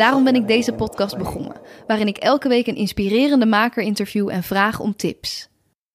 Daarom ben ik deze podcast begonnen, waarin ik elke week een inspirerende maker interview en vraag om tips.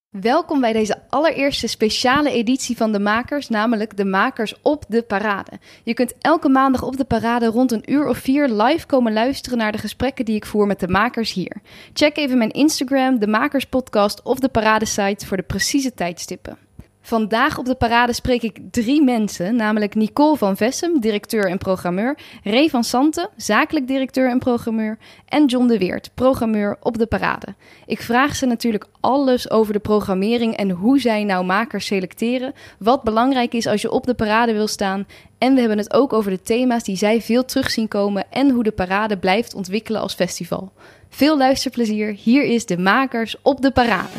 Welkom bij deze allereerste speciale editie van de Makers, namelijk de Makers op de Parade. Je kunt elke maandag op de Parade rond een uur of vier live komen luisteren naar de gesprekken die ik voer met de makers hier. Check even mijn Instagram, de Makers Podcast of de Parade site voor de precieze tijdstippen. Vandaag op de parade spreek ik drie mensen, namelijk Nicole van Vessem, directeur en programmeur, Ray van Santen, zakelijk directeur en programmeur, en John de Weert, programmeur op de parade. Ik vraag ze natuurlijk alles over de programmering en hoe zij nou makers selecteren, wat belangrijk is als je op de parade wil staan. En we hebben het ook over de thema's die zij veel terug zien komen en hoe de parade blijft ontwikkelen als festival. Veel luisterplezier, hier is de Makers op de parade.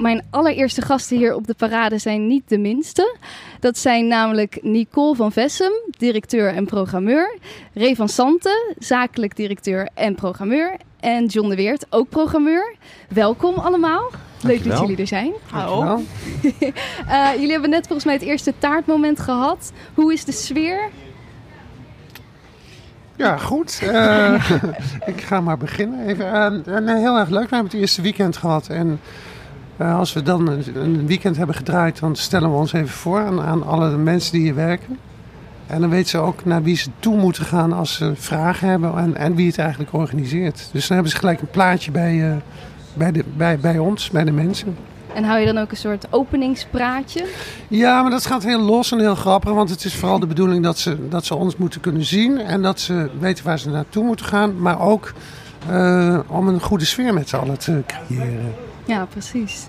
Mijn allereerste gasten hier op de parade zijn niet de minste. Dat zijn namelijk Nicole van Vessem, directeur en programmeur. Ray van Santen, zakelijk directeur en programmeur. En John de Weert, ook programmeur. Welkom allemaal. Leuk Dankjewel. dat jullie er zijn. Dankjewel. Eh, jullie hebben net volgens mij het eerste taartmoment gehad. Hoe is de sfeer? Ja, goed. Eh, ik ga maar beginnen. Even, eh, nee, heel erg leuk. We hebben het eerste weekend gehad. En eh, als we dan een, een weekend hebben gedraaid, dan stellen we ons even voor aan, aan alle mensen die hier werken. En dan weten ze ook naar wie ze toe moeten gaan als ze vragen hebben en, en wie het eigenlijk organiseert. Dus dan hebben ze gelijk een plaatje bij, eh, bij, de, bij, bij ons, bij de mensen. En hou je dan ook een soort openingspraatje? Ja, maar dat gaat heel los en heel grappig. Want het is vooral de bedoeling dat ze, dat ze ons moeten kunnen zien. En dat ze weten waar ze naartoe moeten gaan. Maar ook eh, om een goede sfeer met z'n allen te creëren. Ja, precies.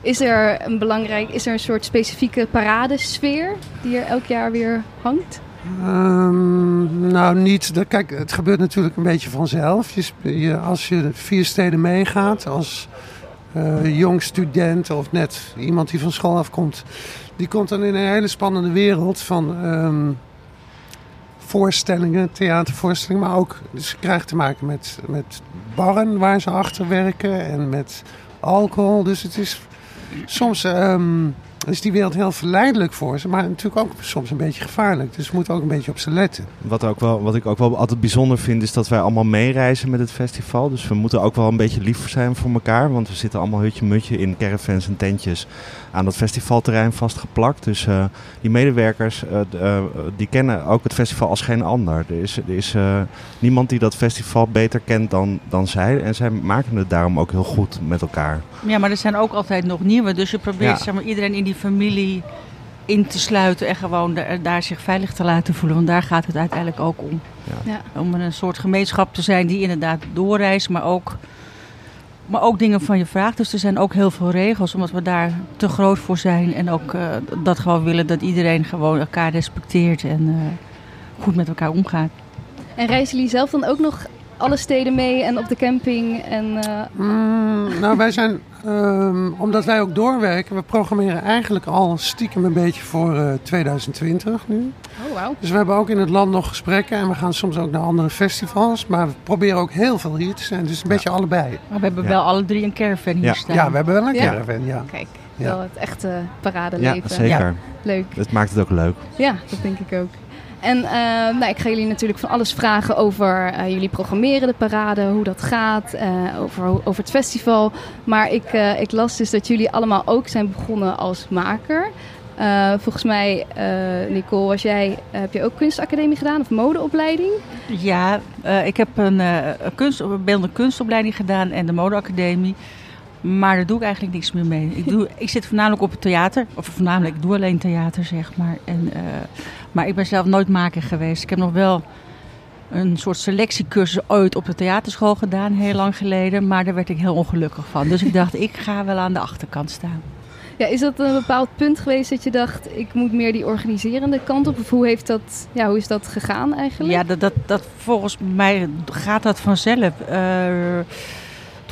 Is er een belangrijk, is er een soort specifieke paradesfeer die er elk jaar weer hangt? Ehm, nou, niet. Kijk, het gebeurt natuurlijk een beetje vanzelf. Je, als je vier steden meegaat, als eh, jong student of net iemand die van school afkomt, die komt dan in een hele spannende wereld van ehm, voorstellingen, theatervoorstellingen, maar ook dus je krijgt te maken met, met barren waar ze achter werken en met alcohol. Dus het is soms ehm, is die wereld heel verleidelijk voor ze, maar natuurlijk ook soms een beetje gevaarlijk. Dus we moeten ook een beetje op ze letten. Wat, ook wel, wat ik ook wel altijd bijzonder vind, is dat wij allemaal meereizen met het festival. Dus we moeten ook wel een beetje lief zijn voor elkaar. Want we zitten allemaal hutje-mutje in caravans en tentjes aan dat festivalterrein vastgeplakt. Dus eh, die medewerkers, eh, eh, die kennen ook het festival als geen ander. Er is, er is niemand die dat festival beter kent dan, dan zij. En zij maken het daarom ook heel goed met elkaar. Ja, maar er zijn ook altijd nog nieuwe. Dus je probeert Ja. zeg maar, iedereen in die familie in te sluiten en gewoon daar, daar zich veilig te laten voelen. Want daar gaat het uiteindelijk ook om. Ja. Om een soort gemeenschap te zijn die inderdaad doorreist, maar ook, maar ook dingen van je vraagt. Dus er zijn ook heel veel regels, omdat we daar te groot voor zijn. En ook eh, dat gewoon willen dat iedereen gewoon elkaar respecteert en eh, goed met elkaar omgaat. En reizen jullie zelf dan ook nog alle steden mee en op de camping? En, eh, Mm, nou, wij zijn, ehm, omdat wij ook doorwerken, we programmeren eigenlijk al stiekem een beetje voor eh, 2020 nu. oh, wauw. Dus we hebben ook in het land nog gesprekken en we gaan soms ook naar andere festivals. Maar we proberen ook heel veel hier te zijn, dus een beetje allebei. Maar we hebben Ja. wel alle drie een caravan hier Ja. staan. Ja, we hebben wel een Ja. caravan, ja. Kijk, Ja. wel het echte Ja, paradeleven. zeker. Leuk. Dat maakt het ook leuk. Ja, dat denk ik ook. En eh, nou, ik ga jullie natuurlijk van alles vragen over eh, jullie programmeren de parade, hoe dat gaat, eh, over, over het festival. Maar ik, ik las dus dat jullie allemaal ook zijn begonnen als maker. Volgens mij, Nicole, was jij, heb je ook kunstacademie gedaan of modeopleiding? Ja, ik heb een, kunst, beeldende kunstopleiding gedaan en de modeacademie. Maar daar doe ik eigenlijk niks meer mee. Ik, doe, ik zit voornamelijk op het theater. Of voornamelijk, ik doe alleen theater, zeg maar. En, eh, maar ik ben zelf nooit maker geweest. Ik heb nog wel een soort selectiecursus ooit op de theaterschool gedaan, heel lang geleden. Maar daar werd ik heel ongelukkig van. Dus ik dacht, ik ga wel aan de achterkant staan. Ja, is dat een bepaald punt geweest dat je dacht, ik moet meer die organiserende kant op? Of hoe, heeft dat, ja, hoe is dat gegaan eigenlijk? Ja, dat, dat, dat, volgens mij gaat dat vanzelf. Eh,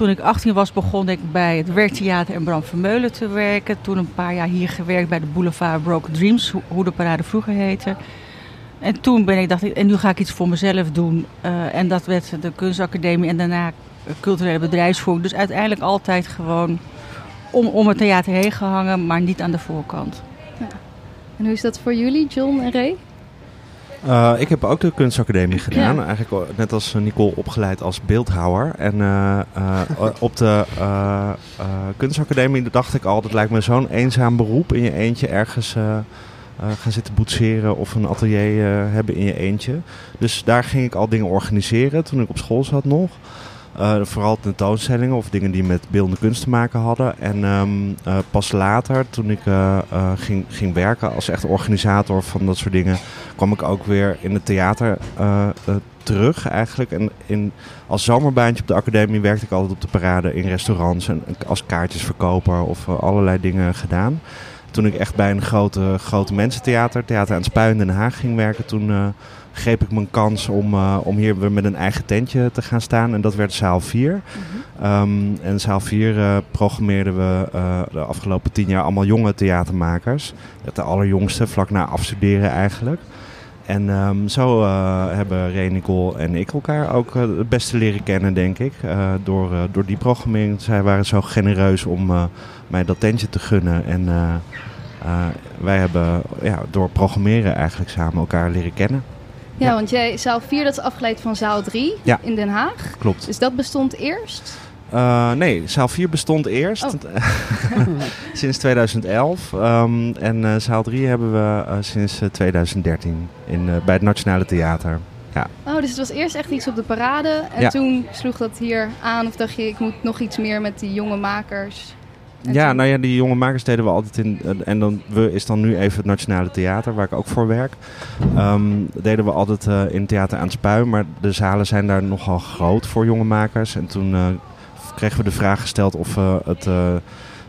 toen ik 18 was, begon ik bij het Werktheater en Bram Vermeulen te werken. Toen een paar jaar hier gewerkt bij de Boulevard Broken Dreams, hoe de parade vroeger heette. En toen ben ik, dacht ik, en nu ga ik iets voor mezelf doen. Uh, en dat werd de kunstacademie en daarna culturele bedrijfsvoering. Dus uiteindelijk altijd gewoon om, om het theater heen gehangen, maar niet aan de voorkant. Ja. En hoe is dat voor jullie, John en Ray? Uh, ik heb ook de kunstacademie gedaan. Ja. Eigenlijk net als Nicole opgeleid als beeldhouwer. En uh, uh, op de kunstacademie dacht ik al, dat lijkt me zo'n eenzaam beroep in je eentje ergens gaan zitten boetseren of een atelier hebben in je eentje. Dus daar ging ik al dingen organiseren toen ik op school zat nog. Uh, vooral tentoonstellingen of dingen die met beeldende kunst te maken hadden. En um, uh, pas later, toen ik uh, ging, ging werken als echt organisator van dat soort dingen, kwam ik ook weer in het theater terug eigenlijk. En in, als zomerbaantje op de academie werkte ik altijd op de parade in restaurants en als kaartjesverkoper of allerlei dingen gedaan. Toen ik echt bij een grote, grote mensentheater, Theater aan het Spui in Den Haag ging werken, toen greep ik mijn kans om, uh, om hier weer met een eigen tentje te gaan staan. En dat werd zaal 4. Mm -hmm. um, en zaal 4 uh, programmeerden we uh, de afgelopen tien jaar allemaal jonge theatermakers. De allerjongste, vlak na afstuderen eigenlijk. En um, zo hebben Ray, Nicole en ik elkaar ook het beste leren kennen, denk ik. door, door die programmering. Zij waren zo genereus om mij dat tentje te gunnen. En wij hebben ja, door programmeren eigenlijk samen elkaar leren kennen. Ja, want jij, zaal 4 dat is afgeleid van zaal 3 ja. in Den Haag. Klopt. Dus dat bestond eerst? Uh, nee, zaal 4 bestond eerst. Oh. sinds 2011. Um, en uh, zaal 3 hebben we uh, sinds 2013 in, bij het Nationale Theater. Ja. Oh, dus het was eerst echt iets op de parade. En ja. toen sloeg dat hier aan. Of dacht je, ik moet nog iets meer met die jonge makers? Ja, nou ja, die jonge makers deden we altijd in. En dan we is dan nu even het Nationale Theater, waar ik ook voor werk. Um, deden we altijd uh, in Theater aan het Spui. Maar de zalen zijn daar nogal groot voor jonge makers. En toen uh, kregen we de vraag gesteld of uh, het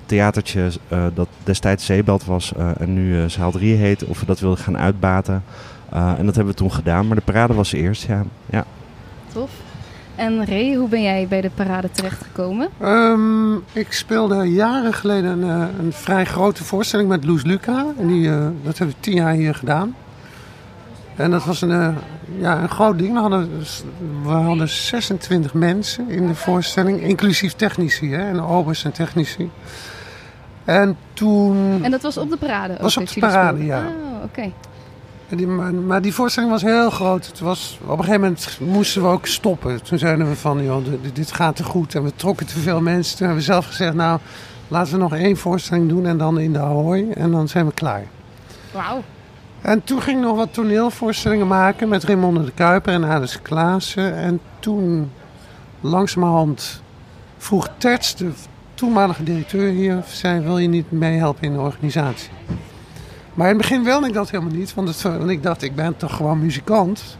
theatertje dat destijds Zeebelt was en nu Zaal 3 heet, of we dat wilden gaan uitbaten. en dat hebben we toen gedaan. Maar de parade was eerst, ja. ja. Tof. En Ray, hoe ben jij bij de parade terechtgekomen? Um, ik speelde jaren geleden een, een, vrij grote voorstelling met Loes Luca. En die, uh, dat hebben we tien jaar hier gedaan. En dat was een, uh, ja, een groot ding. We hadden, we hadden 26 mensen in de voorstelling, inclusief technici hè, en obers en technici. En toen... En dat was op de parade? was op de parade, ja. Oh, oké. Okay. Die, maar die voorstelling was heel groot. Het was, op een gegeven moment moesten we ook stoppen. Toen zeiden we van, joh, dit gaat te goed. En we trokken te veel mensen. Toen hebben we zelf gezegd, nou, laten we nog één voorstelling doen en dan in de Ahoy. En dan zijn we klaar. Wauw. En toen ging ik nog wat toneelvoorstellingen maken met Raymond de Kuiper en Alice Klaassen. En toen, langzamerhand, vroeg Terts, de toenmalige directeur hier, zei, wil je niet meehelpen in de organisatie? Maar in het begin wilde ik dat helemaal niet, want, het, want ik dacht, ik ben toch gewoon muzikant.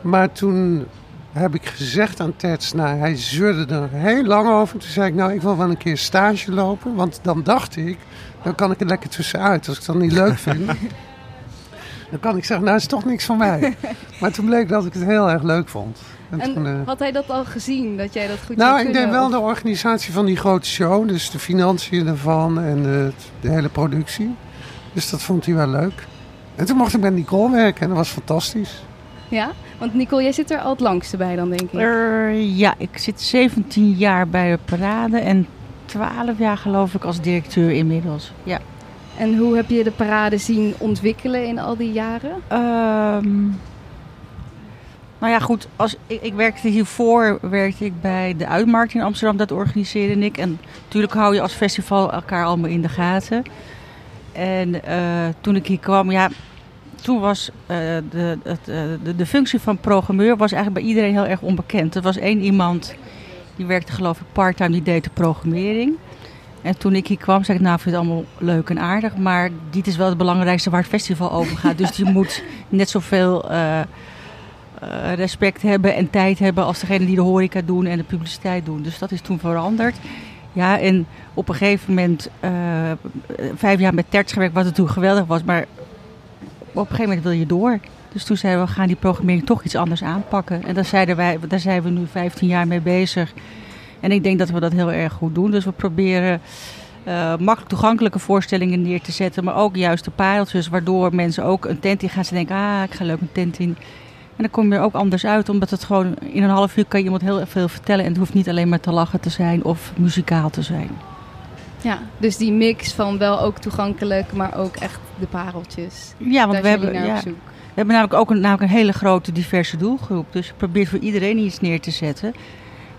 Maar toen heb ik gezegd aan Tets, nou, hij zeurde er heel lang over. Toen zei ik, nou, ik wil wel een keer stage lopen. Want dan dacht ik, dan kan ik er lekker tussenuit. Als ik dat niet leuk vind, dan kan ik zeggen, nou, is toch niks van mij. Maar toen bleek dat ik het heel erg leuk vond. En, en toen, uh, had hij dat al gezien, dat jij dat goed Nou, ik deed wel de organisatie van die grote show. Dus de financiën ervan en de, de hele productie. Dus dat vond hij wel leuk. En toen mocht ik met Nicole werken en dat was fantastisch. Ja, want Nicole, jij zit er al het langste bij dan, denk ik. Uh, ja, ik zit 17 jaar bij de parade en 12 jaar geloof ik als directeur inmiddels. Ja. En hoe heb je de parade zien ontwikkelen in al die jaren? Um, nou ja, goed. Als, ik, ik, werkte hiervoor werkte ik bij de Uitmarkt in Amsterdam. Dat organiseerde ik. En natuurlijk hou je als festival elkaar allemaal in de gaten. En uh, toen ik hier kwam, ja, toen was uh, de, het, uh, de, functie van programmeur was eigenlijk bij iedereen heel erg onbekend. Er was één iemand, die werkte geloof ik part-time, die deed de programmering. En toen ik hier kwam, zei ik, nou, ik vind het allemaal leuk en aardig. Maar dit is wel het belangrijkste waar het festival over gaat. dus je moet net zoveel uh, respect hebben en tijd hebben als degene die de horeca doen en de publiciteit doen. Dus dat is toen veranderd. Ja, en op een gegeven moment, uh, vijf jaar met Terts gewerkt, wat toen geweldig was. Maar op een gegeven moment wil je door. Dus toen zeiden we, we gaan die programmering toch iets anders aanpakken. En daar, zeiden wij, daar zijn we nu 15 jaar mee bezig. En ik denk dat we dat heel erg goed doen. Dus we proberen uh, makkelijk toegankelijke voorstellingen neer te zetten. Maar ook juist de pareltjes, waardoor mensen ook een tent in gaan. Ze denken, ah, ik ga leuk een tent in. En dan kom je er ook anders uit, omdat het gewoon in een half uur kan je iemand heel veel vertellen. En het hoeft niet alleen maar te lachen te zijn of muzikaal te zijn. Ja, dus die mix van wel ook toegankelijk, maar ook echt de pareltjes. Ja, want we hebben, ja, we hebben namelijk ook een, namelijk een hele grote diverse doelgroep. Dus je probeert voor iedereen iets neer te zetten.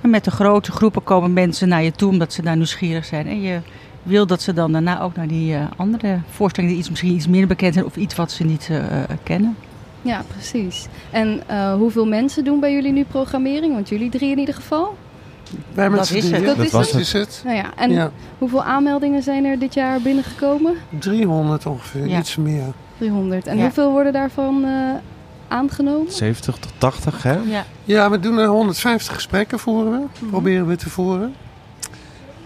En met de grote groepen komen mensen naar je toe omdat ze daar nieuwsgierig zijn. En je wil dat ze dan daarna ook naar die uh, andere voorstellingen die iets, misschien iets minder bekend zijn of iets wat ze niet uh, kennen. Ja, precies. En uh, hoeveel mensen doen bij jullie nu programmering? Want jullie drie in ieder geval? Wij met dat is het. Dat, is, is het. Nou ja, en ja. hoeveel aanmeldingen zijn er dit jaar binnengekomen? 300 ongeveer, ja. iets meer. 300. En hoeveel worden daarvan uh, aangenomen? 70 tot 80, hè? Ja, ja we doen er 150 gesprekken voeren we. Mhm. Proberen we te voeren.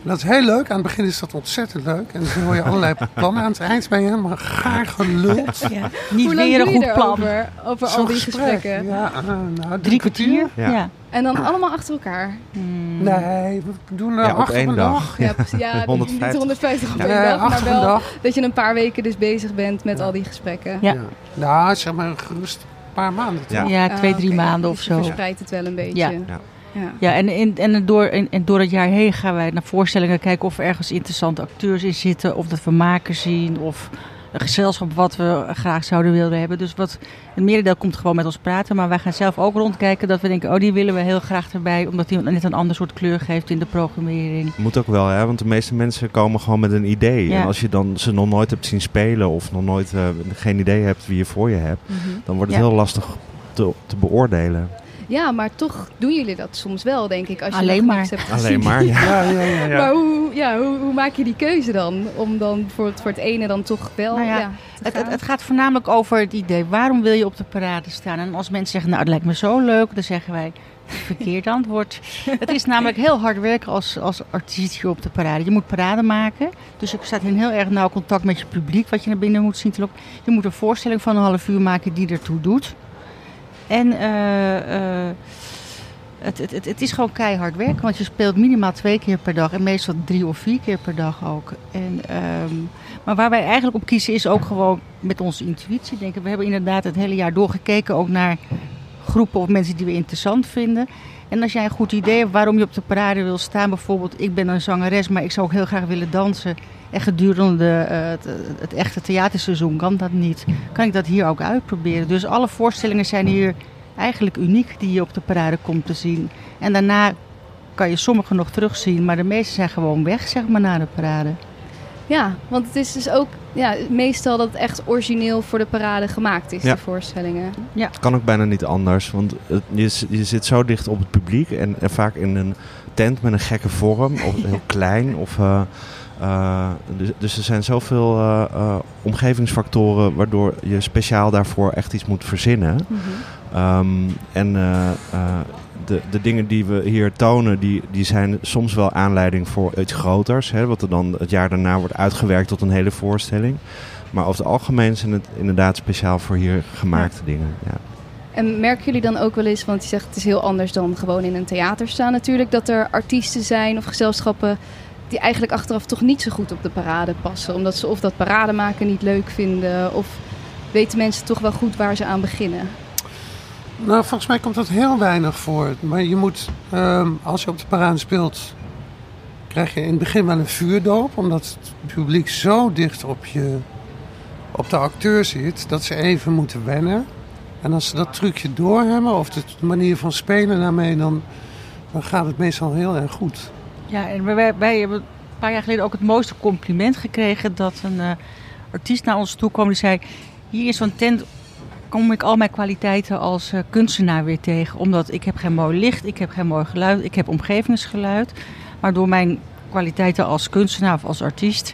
Dat is heel leuk. Aan het begin is dat ontzettend leuk. En dan hoor je allerlei plannen. Aan het eind ben je helemaal gaar geluld. Ja. Niet weer een goed plan. Over, over al die gesprekken? Ja, uh, nou, drie kwartier. Ja. En dan allemaal achter elkaar? Hmm. Nee, we doen er ja, op één dag. dag. Ja, ja 150. 150 op één dag. Maar wel dag. dat je een paar weken dus bezig bent met al die gesprekken. Ja. Nou, zeg maar gerust een paar maanden. Ja, ja twee, drie ah, maanden of zo. Je verspreidt het wel een beetje. Ja. Ja, ja en, en, en, door, en, door het jaar heen gaan wij naar voorstellingen kijken of er ergens interessante acteurs in zitten. Of dat we makers zien of een gezelschap wat we graag zouden willen hebben. Dus wat, een merendeel komt gewoon met ons praten. Maar wij gaan zelf ook rondkijken dat we denken, oh die willen we heel graag erbij. Omdat die net een ander soort kleur geeft in de programmering. Moet ook wel, hè? want de meeste mensen komen gewoon met een idee. En als je dan ze nog nooit hebt zien spelen of nog nooit uh, geen idee hebt wie je voor je hebt. Mhm. Dan wordt het heel lastig te, te beoordelen. Ja, maar toch doen jullie dat soms wel, denk ik. Als je Alleen maar. Hebt Alleen maar, ja. ja, ja, ja, Maar hoe, ja, hoe, hoe, maak je die keuze dan? Om dan voor het, voor het ene dan toch wel... Nou ja, het, het, het, gaat voornamelijk over het idee. Waarom wil je op de parade staan? En als mensen zeggen, nou, het lijkt me zo leuk. Dan zeggen wij, verkeerd antwoord. het is namelijk heel hard werken als, als artiest hier op de parade. Je moet parade maken. Dus je staat in heel erg nauw contact met je publiek. Wat je naar binnen moet zien te lopen. Je moet een voorstelling van een half uur maken die ertoe doet. En uh, het, het, het, het, is gewoon keihard werken, want je speelt minimaal twee keer per dag en meestal drie of vier keer per dag ook. En, um, maar waar wij eigenlijk op kiezen is ook gewoon met onze intuïtie denken. We hebben inderdaad het hele jaar doorgekeken ook naar groepen of mensen die we interessant vinden. En als jij een goed idee hebt waarom je op de parade wil staan, bijvoorbeeld ik ben een zangeres, maar ik zou ook heel graag willen dansen. En gedurende het, het, echte theaterseizoen kan dat niet. Kan ik dat hier ook uitproberen. Dus alle voorstellingen zijn hier eigenlijk uniek die je op de parade komt te zien. En daarna kan je sommige nog terugzien, maar de meeste zijn gewoon weg, zeg maar, na de parade. Ja, want het is dus ook ja, meestal dat het echt origineel voor de parade gemaakt is, ja. de voorstellingen. Ja. Het kan ook bijna niet anders, want het, je, je zit zo dicht op het publiek en, en, vaak in een tent met een gekke vorm, of heel klein. Of, uh, uh, dus, dus, er zijn zoveel uh, omgevingsfactoren waardoor je speciaal daarvoor echt iets moet verzinnen. Mm -hmm. Um, en de, de dingen die we hier tonen, die, die zijn soms wel aanleiding voor iets groters. Hè, wat er dan het jaar daarna wordt uitgewerkt tot een hele voorstelling. Maar over het algemeen zijn het inderdaad speciaal voor hier gemaakte dingen. Ja. En merken jullie dan ook wel eens, want je zegt het is heel anders dan gewoon in een theater staan natuurlijk, dat er artiesten zijn of gezelschappen die eigenlijk achteraf toch niet zo goed op de parade passen. Omdat ze of dat parade maken niet leuk vinden of weten mensen toch wel goed waar ze aan beginnen. Nou, volgens mij komt dat heel weinig voor. Maar je moet, ehm, als je op de parade speelt, krijg je in het begin wel een vuurdoop. Omdat het publiek zo dicht op, je, op de acteur zit, dat ze even moeten wennen. En als ze dat trucje doorhebben, of de manier van spelen daarmee, dan, dan gaat het meestal heel erg goed. Ja, en wij, wij hebben een paar jaar geleden ook het mooiste compliment gekregen dat een uh, artiest naar ons toe kwam die zei: Hier is zo'n tent kom ik al mijn kwaliteiten als uh, kunstenaar weer tegen. Omdat ik heb geen mooi licht, ik heb geen mooi geluid, ik heb omgevingsgeluid. Maar door mijn kwaliteiten als kunstenaar of als artiest...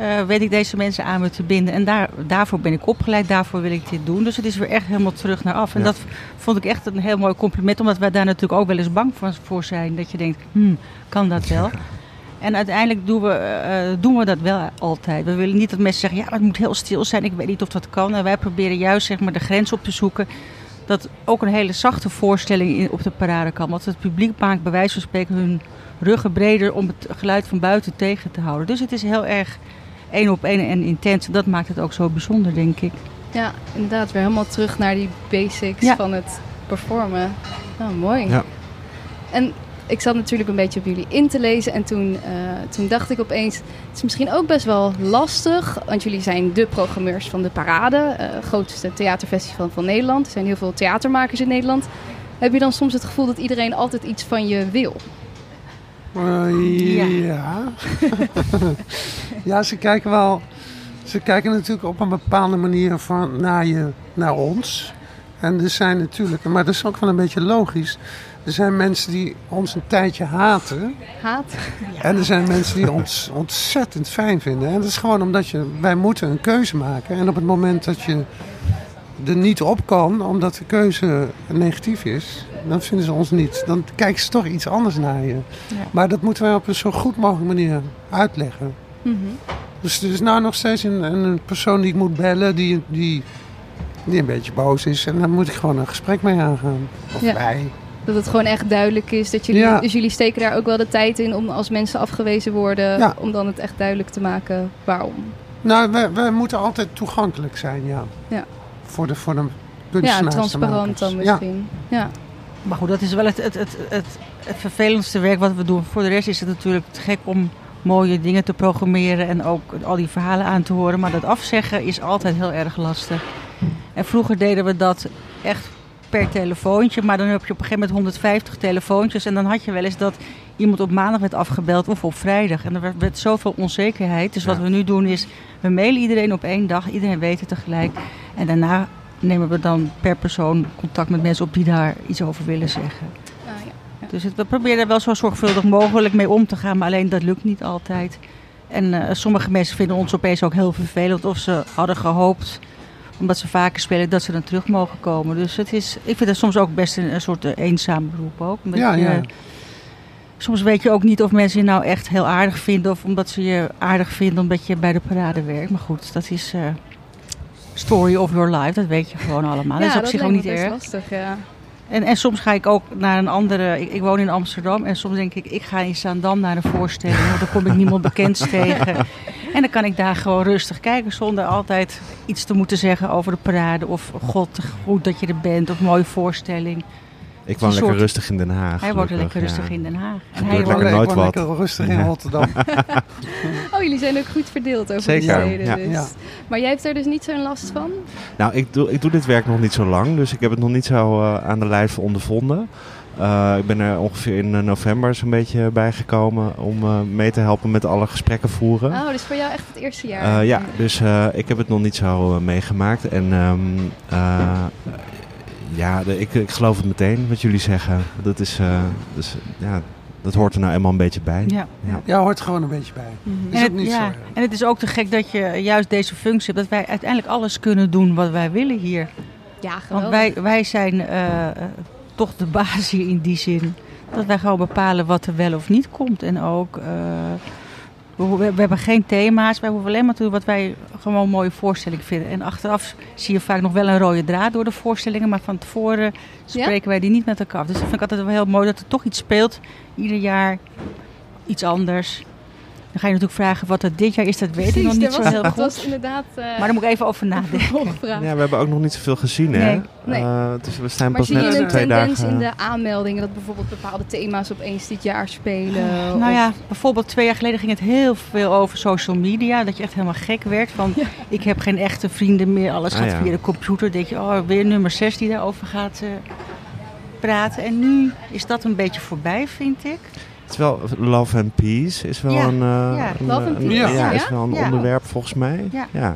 Uh, weet ik deze mensen aan me te binden. En daar, daarvoor ben ik opgeleid, daarvoor wil ik dit doen. Dus het is weer echt helemaal terug naar af. En dat vond ik echt een heel mooi compliment. Omdat wij daar natuurlijk ook wel eens bang voor zijn. Dat je denkt, hmm, kan dat wel? En uiteindelijk doen we, uh, doen we dat wel altijd. We willen niet dat mensen zeggen, ja, het moet heel stil zijn. Ik weet niet of dat kan. En wij proberen juist zeg maar, de grens op te zoeken dat ook een hele zachte voorstelling in, op de parade kan. Want het publiek maakt bij wijze van spreken hun ruggen breder om het geluid van buiten tegen te houden. Dus het is heel erg één op één en intens. Dat maakt het ook zo bijzonder, denk ik. Ja, inderdaad. Weer helemaal terug naar die basics Ja. van het performen. Nou, mooi. Ja. En ik zat natuurlijk een beetje op jullie in te lezen. En toen, eh, toen dacht ik opeens, het is misschien ook best wel lastig. Want jullie zijn de programmeurs van de Parade. eh grootste theaterfestival van Nederland. Er zijn heel veel theatermakers in Nederland. Heb je dan soms het gevoel dat iedereen altijd iets van je wil? Eh, Ja. ja. ja, ze kijken wel. Ze kijken natuurlijk op een bepaalde manier van naar, je, naar ons. En er zijn natuurlijk, maar dat is ook wel een beetje logisch. Er zijn mensen die ons een tijdje haten. Haat? En er zijn mensen die ons ontzettend fijn vinden. En dat is gewoon omdat je, wij moeten een keuze maken. En op het moment dat je er niet op kan, omdat de keuze negatief is, dan vinden ze ons niet. Dan kijken ze toch iets anders naar je. Ja. Maar dat moeten wij op een zo goed mogelijke manier uitleggen. Mhm. Dus er is nou nog steeds een, een persoon die ik moet bellen, die, die, die een beetje boos is. En dan moet ik gewoon een gesprek mee aangaan. Of Ja. wij. Dat het gewoon echt duidelijk is. Dat jullie, Ja. Dus jullie steken daar ook wel de tijd in om als mensen afgewezen worden, Ja. om dan het echt duidelijk te maken waarom. Nou, wij, wij moeten altijd toegankelijk zijn, ja. Ja. Voor de, voor de Ja, kunstenaars. transparant dan Ja. misschien. Ja. Maar goed, dat is wel het, het, het, het, het vervelendste werk wat we doen. Voor de rest is het natuurlijk te gek om mooie dingen te programmeren en ook al die verhalen aan te horen. Maar dat afzeggen is altijd heel erg lastig. En vroeger deden we dat echt per telefoontje. Maar dan heb je op een gegeven moment 150 telefoontjes. En dan had je wel eens dat iemand op maandag werd afgebeld of op vrijdag. En er werd, werd zoveel onzekerheid. Dus wat Ja. we nu doen is, we mailen iedereen op één dag. Iedereen weet het tegelijk. En daarna nemen we dan per persoon contact met mensen op die daar iets over willen zeggen. Ah, ja. Dus het, we proberen er wel zo zorgvuldig mogelijk mee om te gaan, maar alleen dat lukt niet altijd. En eh, sommige mensen vinden ons opeens ook heel vervelend of ze hadden gehoopt, omdat ze vaker spelen, dat ze dan terug mogen komen. Dus het is, ik vind het soms ook best een, een soort eh, eenzaam beroep ook. Omdat Ja, je- ja. Soms weet je ook niet of mensen je nou echt heel aardig vinden of omdat ze je aardig vinden omdat je bij de parade werkt. Maar goed, dat is eh, story of your life, dat weet je gewoon allemaal. dat is op zich ook niet erg. lastig, ja. En, en soms ga ik ook naar een andere. Ik, ik woon in Amsterdam en soms denk ik, ik ga in Zaandam naar een voorstelling. Want dan kom ik niemand bekends tegen. En dan kan ik daar gewoon rustig kijken zonder altijd iets te moeten zeggen over de parade. Of god, goed dat je er bent. Of mooie voorstelling. Ik woon lekker soort- rustig in Den Haag. Hij wordt gelukkig, lekker rustig ja. in Den Haag. En hij lekker nooit lekker rustig in. Rotterdam. Oh, jullie zijn ook goed verdeeld over Zeker, die steden ja. dus. Ja. Maar jij hebt er dus niet zo'n last van? Nou, ik doe, ik doe dit werk nog niet zo lang, dus ik heb het nog niet zo eh, aan de lijf ondervonden. Eh, ik ben er ongeveer in eh, november zo'n beetje bijgekomen om eh, mee te helpen met alle gesprekken voeren. Oh, dus voor jou echt het eerste jaar? Eh, ja, dus eh, ik heb het nog niet zo meegemaakt. En ehm, eh, ja, de- ik, ik geloof het meteen wat jullie zeggen. Dat, is, eh, dus, ja, dat hoort er nou eenmaal een beetje bij. ja. Ja. Ja, hoort er gewoon een beetje bij. Mhm. Is En het, niet ja, zo. ja. en het is ook te gek dat je juist deze functie hebt. Dat wij uiteindelijk alles kunnen doen wat wij willen hier. Ja, Want geweldig. wij, wij zijn toch de baas hier in die zin. Dat wij gewoon bepalen wat er wel of niet komt. En ook, eh, we, hebben geen thema's. Wij hoeven alleen maar te doen wat wij gewoon een mooie voorstelling vinden. En achteraf zie je vaak nog wel een rode draad door de voorstellingen. Maar van tevoren spreken wij die niet met elkaar af. Dus dat vind ik altijd wel heel mooi dat er toch iets speelt. Ieder jaar iets anders. Dan ga je natuurlijk vragen wat dat dit jaar is. Dat weet ik nog niet dat zo was, heel goed. was inderdaad eh Maar daar moet ik even over nadenken. Ja, we hebben ook nog niet zoveel gezien, hè? Nee, nee. Eh, dus we Maar pas zie je net een twee tendens dagen. in de aanmeldingen dat bijvoorbeeld bepaalde thema's opeens dit jaar spelen? Nou Of- ja, bijvoorbeeld twee jaar geleden ging het heel veel over social media. Dat je echt helemaal gek werd van ik heb geen echte vrienden meer. Alles Ah, gaat ja. via de computer. denk je, oh, weer nummer 6 die daarover gaat eh, praten. En nu is dat een beetje voorbij, vind ik. Het is wel Love and Peace is wel Ja, een, eh, ja, een, Love and een- Peace, ja, ja? is wel een Ja. onderwerp volgens mij. Ja. ja.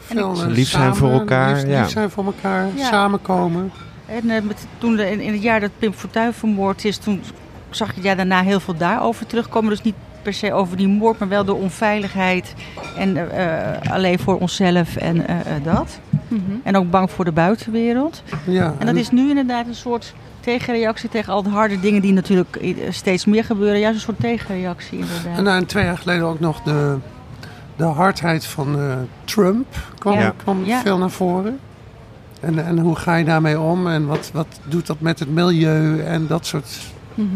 Veel, En eh, lief zijn samen, voor elkaar, Lief, ja. lief zijn voor elkaar, Ja. samenkomen. En eh, met, toen de- in, in het jaar dat Pim Fortuyn vermoord is, toen zag je het jaar daarna heel veel daarover terugkomen. Dus niet per se over die moord, maar wel de onveiligheid. En eh, eh, alleen voor onszelf en eh, eh, dat. Mhm. En ook bang voor de buitenwereld. Ja, En dat is nu inderdaad een soort tegenreactie tegen al de harde dingen die natuurlijk eh, steeds meer gebeuren. Juist een soort tegenreactie inderdaad. En, nou, en twee jaar geleden ook nog de, de hardheid van eh, Trump kwam, Ja. kwam Ja. veel naar voren. En, en hoe ga je daarmee om? En wat, wat doet dat met het milieu? En dat soort Mhm.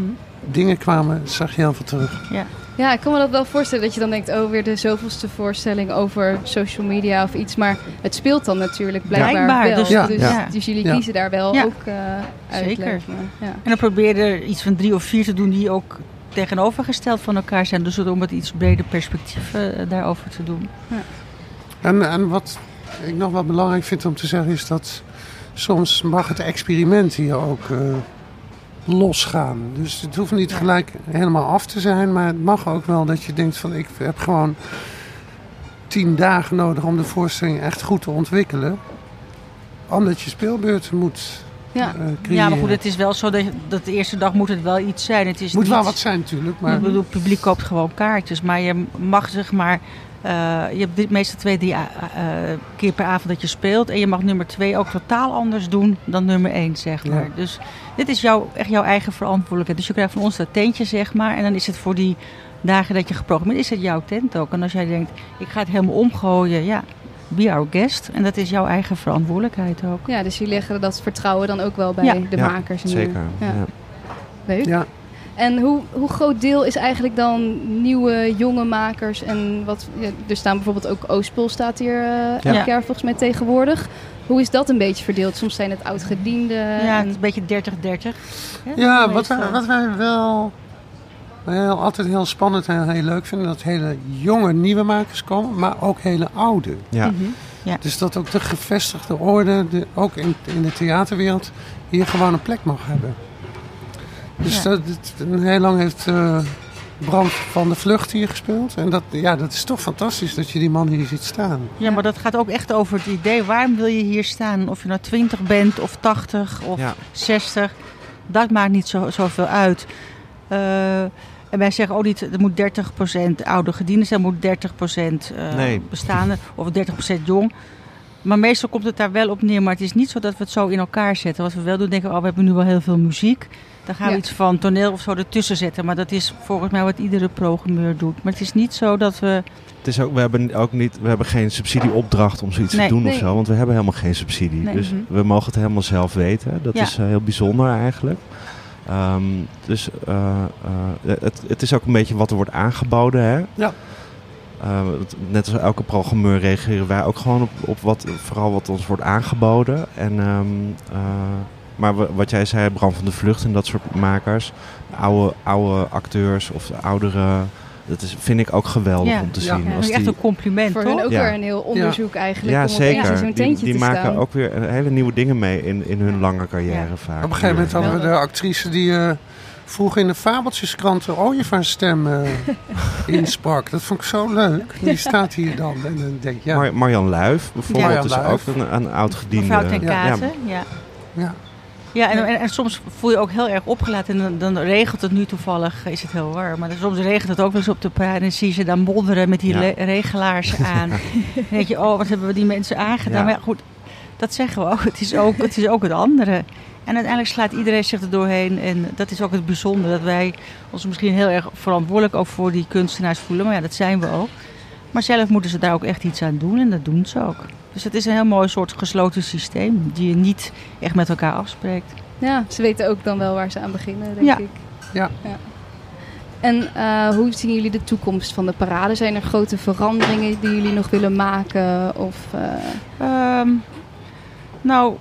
dingen kwamen, zag je heel veel terug. Ja, ik kan me dat wel voorstellen dat je dan denkt, oh, weer de zoveelste voorstelling over social media of iets. Maar het speelt dan natuurlijk blijkbaar Blijkbaar, wel. dus- Ja, dus, ja. dus jullie Ja. kiezen daar wel Ja. ook eh uit. Zeker. Ja. En dan probeer je er iets van drie of vier te doen die ook tegenovergesteld van elkaar zijn. Dus om het iets breder perspectief eh, daarover te doen. En, en wat ik nog wel belangrijk vind om te zeggen is dat soms mag het experiment hier ook eh, losgaan. Dus het hoeft niet gelijk helemaal af te zijn, maar het mag ook wel dat je denkt van ik heb gewoon tien dagen nodig om de voorstelling echt goed te ontwikkelen. Omdat je speelbeurten moet Ja. eh, creëren. Ja, maar goed, het is wel zo dat, dat de eerste dag moet het wel iets zijn. Het is moet niet, wel wat zijn natuurlijk, maar Ik bedoel, het publiek koopt gewoon kaartjes. Maar je mag zeg maar... eh, je hebt dit, meestal twee, drie eh, eh, keer per avond dat je speelt. En je mag nummer twee ook totaal anders doen dan nummer één, zeg Ja. maar. Dus dit is jouw, echt jouw eigen verantwoordelijkheid. Dus je krijgt van ons dat tentje, zeg maar. En dan is het voor die dagen dat je geprogrammeerd is het jouw tent ook. En als jij denkt, ik ga het helemaal omgooien, ja, be our guest. En dat is jouw eigen verantwoordelijkheid ook. ja, dus jullie leggen dat vertrouwen dan ook wel bij Ja. de Ja, makers. nu. Zeker. Ja. Ja. Leuk. ja, En hoe, hoe groot deel is eigenlijk dan nieuwe, jonge makers? En wat, ja, er staan bijvoorbeeld ook Oostpol staat hier eh elk Ja. jaar volgens mij tegenwoordig. Hoe is dat een beetje verdeeld? Soms zijn het oudgedienden. Ja, het is een beetje 30-30. hè, Ja, wat wij, wat wij wel heel, altijd heel spannend en heel leuk vinden, dat hele jonge nieuwe makers komen, maar ook hele oude. Ja. Mhm. Dus dat ook de gevestigde orde, de, ook in, in de theaterwereld, hier gewoon een plek mag hebben. Dus Ja. dat, heel lang heeft eh Brand van de Vlucht hier gespeeld. En dat, ja, dat is toch fantastisch dat je die man hier ziet staan. Ja, maar dat gaat ook echt over het idee. Waarom wil je hier staan? Of je nou 20 bent of 80 of Ja. 60. Dat maakt niet zo, zoveel uit. Eh, en wij zeggen ook niet, er moet 30% oude gedienden zijn, er moet 30% eh Nee. bestaande of 30% jong. Maar meestal komt het daar wel op neer. Maar het is niet zo dat we het zo in elkaar zetten. Wat we wel doen, denken we, oh, we hebben nu wel heel veel muziek. Dan gaan we Ja. iets van toneel of zo ertussen zetten. Maar dat is volgens mij wat iedere programmeur doet. Maar het is niet zo dat we... Het is ook, we hebben ook niet, we hebben geen subsidieopdracht om zoiets Nee. te doen Nee. of zo, want we hebben helemaal geen subsidie. Nee. Dus Mhm. we mogen het helemaal zelf weten. Dat Ja. is eh, heel bijzonder eigenlijk. Ehm, dus eh, eh, het, het is ook een beetje wat er wordt aangeboden. Hè? Ja. Eh, net als elke programmeur reageren wij ook gewoon op, op wat, vooral wat ons wordt aangeboden. En, ehm, eh, maar wa- wat jij zei, Bram van de Vlucht en dat soort makers, oude, oude acteurs of oudere, dat is, vind ik ook geweldig Ja. om te Ja. zien. Ja, Dat Als is echt een compliment, voor toch? hun ook Ja. weer een heel onderzoek eigenlijk. ja, om zeker. zo'n Die, die te maken staan. ook weer hele nieuwe dingen mee in, in hun lange carrière Ja. vaak. Op een gegeven moment hadden we de actrice die eh, vroeger in de fabeltjeskrant een ooievaarsstem eh insprak. Dat vond ik zo leuk. Die staat hier dan. En dan denk ja, Mar Marjan Luif bijvoorbeeld Marjan is Luif. ook een, een oud gediende. Mevrouw ten Ja. Ja. ja. Ja, en, en, en soms voel je ook heel erg opgelaten. En dan, dan regelt het nu toevallig, is het heel warm. Maar soms regent het ook wel eens op de paard. En zie je ze dan modderen met die Ja. regelaars aan. dan denk je, oh, wat hebben we die mensen aangedaan. Ja. Maar ja, goed, dat zeggen we ook. Het is ook het, is ook het andere. En uiteindelijk slaat iedereen zich er doorheen. En dat is ook het bijzondere. Dat wij ons misschien heel erg verantwoordelijk ook voor die kunstenaars voelen. Maar ja, dat zijn we ook. Maar zelf moeten ze daar ook echt iets aan doen. En dat doen ze ook. Dus het is een heel mooi soort gesloten systeem. Die je niet echt met elkaar afspreekt. Ja, ze weten ook dan wel waar ze aan beginnen, denk Ja. ik. Ja. En eh, hoe zien jullie de toekomst van de parade? Zijn er grote veranderingen die jullie nog willen maken? Of, eh, Ehm, nou,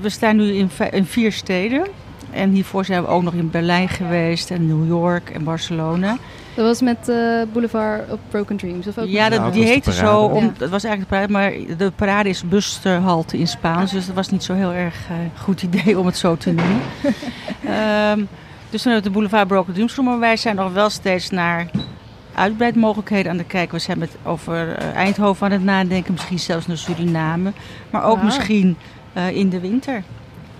we- staan nu in, in vier steden. En hiervoor zijn we ook nog in Berlijn geweest en New York en Barcelona. dat was met eh Boulevard of Broken Dreams? Of ook Ja, dat, Nou, die heette de zo, om, Ja. dat was eigenlijk de parade, maar de parade is busterhalte in Spaans. Dus dat was niet zo heel erg eh, goed idee om het zo te noemen. Ehm, dus toen hebben we de Boulevard Broken Dreams genomen. Maar wij zijn nog wel steeds naar uitbreidmogelijkheden aan het kijken. We zijn met, over eh, Eindhoven aan het nadenken, misschien zelfs naar Suriname. Maar ook misschien eh, in de winter.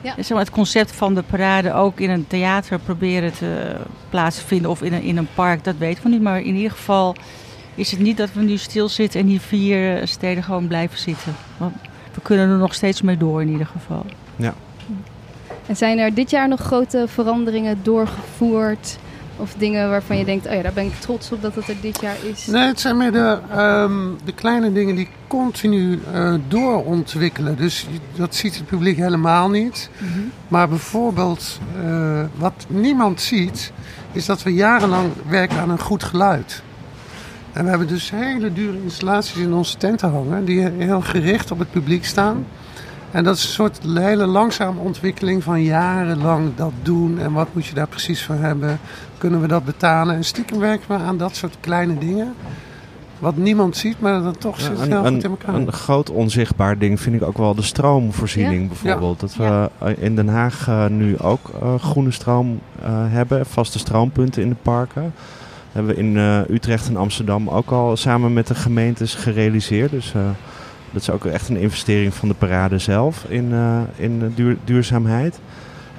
Ja. Dus zeg maar, het concept van de parade ook in een theater proberen te plaatsvinden of in een, in een park, dat weten we niet. Maar in ieder geval is het niet dat we nu stilzitten en hier vier eh, steden gewoon blijven zitten. Want we kunnen er nog steeds mee door in ieder geval. En zijn er dit jaar nog grote veranderingen doorgevoerd? Of dingen waarvan je denkt, oh ja, daar ben ik trots op dat het er dit jaar is. Nee, het zijn meer de, ehm, de kleine dingen die continu eh, doorontwikkelen. Dus dat ziet het publiek helemaal niet. Mhm. Maar bijvoorbeeld, eh, wat niemand ziet, is dat we jarenlang werken aan een goed geluid. En we hebben dus hele dure installaties in onze tenten hangen, die heel gericht op het publiek staan. En dat is een soort hele langzame ontwikkeling van jarenlang dat doen. En wat moet je daar precies voor hebben? Kunnen we dat betalen? En stiekem werken we aan dat soort kleine dingen. Wat niemand ziet, maar dat toch zit heel goed in een, elkaar. een groot onzichtbaar ding vind ik ook wel de stroomvoorziening Ja? bijvoorbeeld. Dat we eh, in Den Haag eh, nu ook eh, groene stroom hebben, vaste stroompunten in de parken. hebben we in Utrecht en Amsterdam ook al samen met de gemeentes gerealiseerd. Dus dat is ook echt een investering van de parade zelf in, eh, in eh, duur- duurzaamheid.